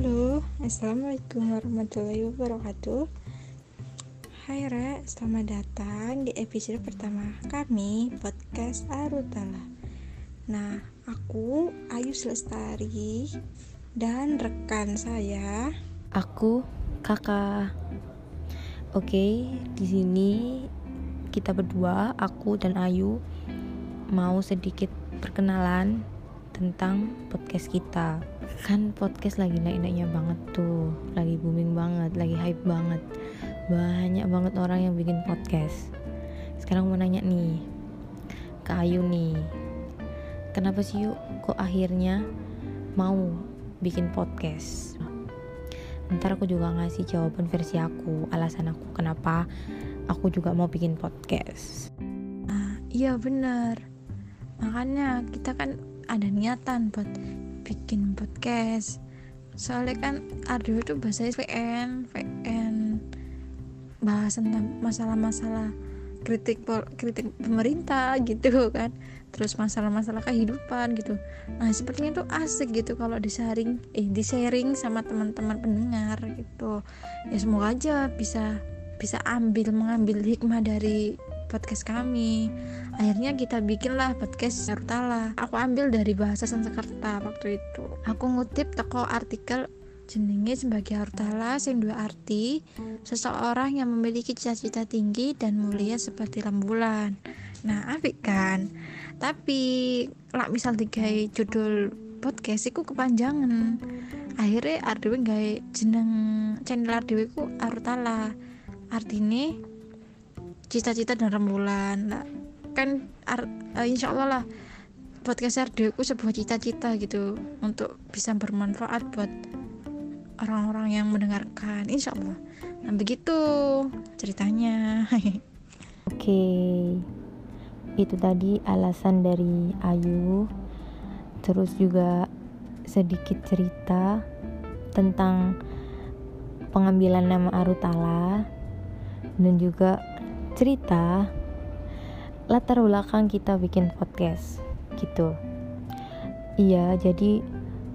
Halo, Assalamualaikum warahmatullahi wabarakatuh. Hai Re, selamat datang di episode pertama kami podcast Arutala. Nah, aku Ayu Selestari dan rekan saya. Aku kakak. Oke, di sini kita berdua, aku dan Ayu mau sedikit perkenalan tentang podcast kita. Kan podcast lagi naik-naiknya banget tuh. Lagi booming banget lagi hype banget. Banyak banget orang yang bikin podcast. Sekarang mau nanya nih ke Ayu nih. Kenapa sih yuk kok akhirnya mau bikin podcast? Ntar aku juga ngasih jawaban versi aku alasan aku kenapa aku juga mau bikin podcast. Ah, iya bener makanya kita kan ada niatan buat bikin podcast. Soalnya kan Ardo itu bahasa VN VN bahas tentang masalah-masalah kritik kritik pemerintah gitu kan. Terus masalah-masalah kehidupan gitu. Nah sepertinya tuh asik gitu kalau disaring eh di sharing sama teman-teman pendengar gitu. Ya semoga aja bisa bisa ambil mengambil hikmah dari podcast kami. Akhirnya kita bikinlah podcast Sarutala aku ambil dari bahasa Sanskerta waktu itu. Aku ngutip toko artikel jenenge sebagai hartala sing dua arti seseorang yang memiliki cita-cita tinggi dan mulia seperti rembulan. Nah apik kan? Tapi lah misal tiga judul podcast itu kepanjangan. Akhirnya ardewe gawe jeneng channel ardewe ku artala artinya cita-cita dan rembulan. Nah, kan uh, insya Allah lah podcast RD ku sebuah cita-cita gitu untuk bisa bermanfaat buat orang-orang yang mendengarkan insya Allah nah begitu ceritanya. Oke itu tadi alasan dari Ayu. Terus juga sedikit cerita tentang pengambilan nama Arutala dan juga cerita latar belakang kita bikin podcast gitu. Iya jadi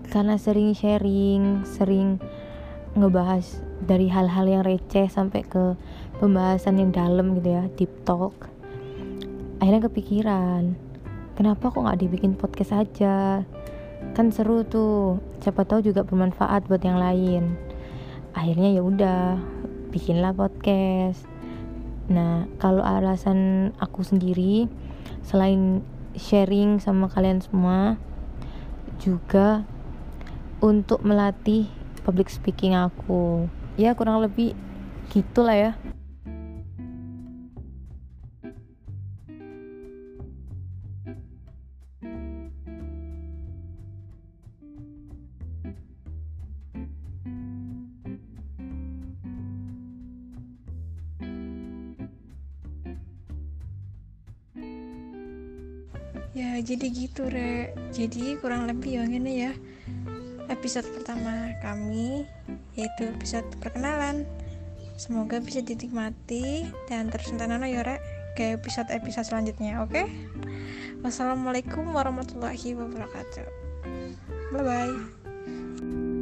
karena sering sharing sering ngebahas dari hal-hal yang receh sampai ke pembahasan yang dalam gitu ya deep talk akhirnya kepikiran kenapa kok nggak dibikin podcast aja? Kan seru tuh siapa tahu juga bermanfaat buat yang lain. Akhirnya ya udah bikinlah podcast Nah, kalau alasan aku sendiri selain sharing sama kalian semua juga untuk melatih public speaking aku. Ya kurang lebih gitulah ya. Ya jadi gitu re jadi kurang lebih yang ini ya. Episode pertama kami yaitu episode perkenalan. Semoga bisa dinikmati dan terus nonton ya re ke episode-episode selanjutnya oke? Okay? wassalamualaikum warahmatullahi wabarakatuh. Bye bye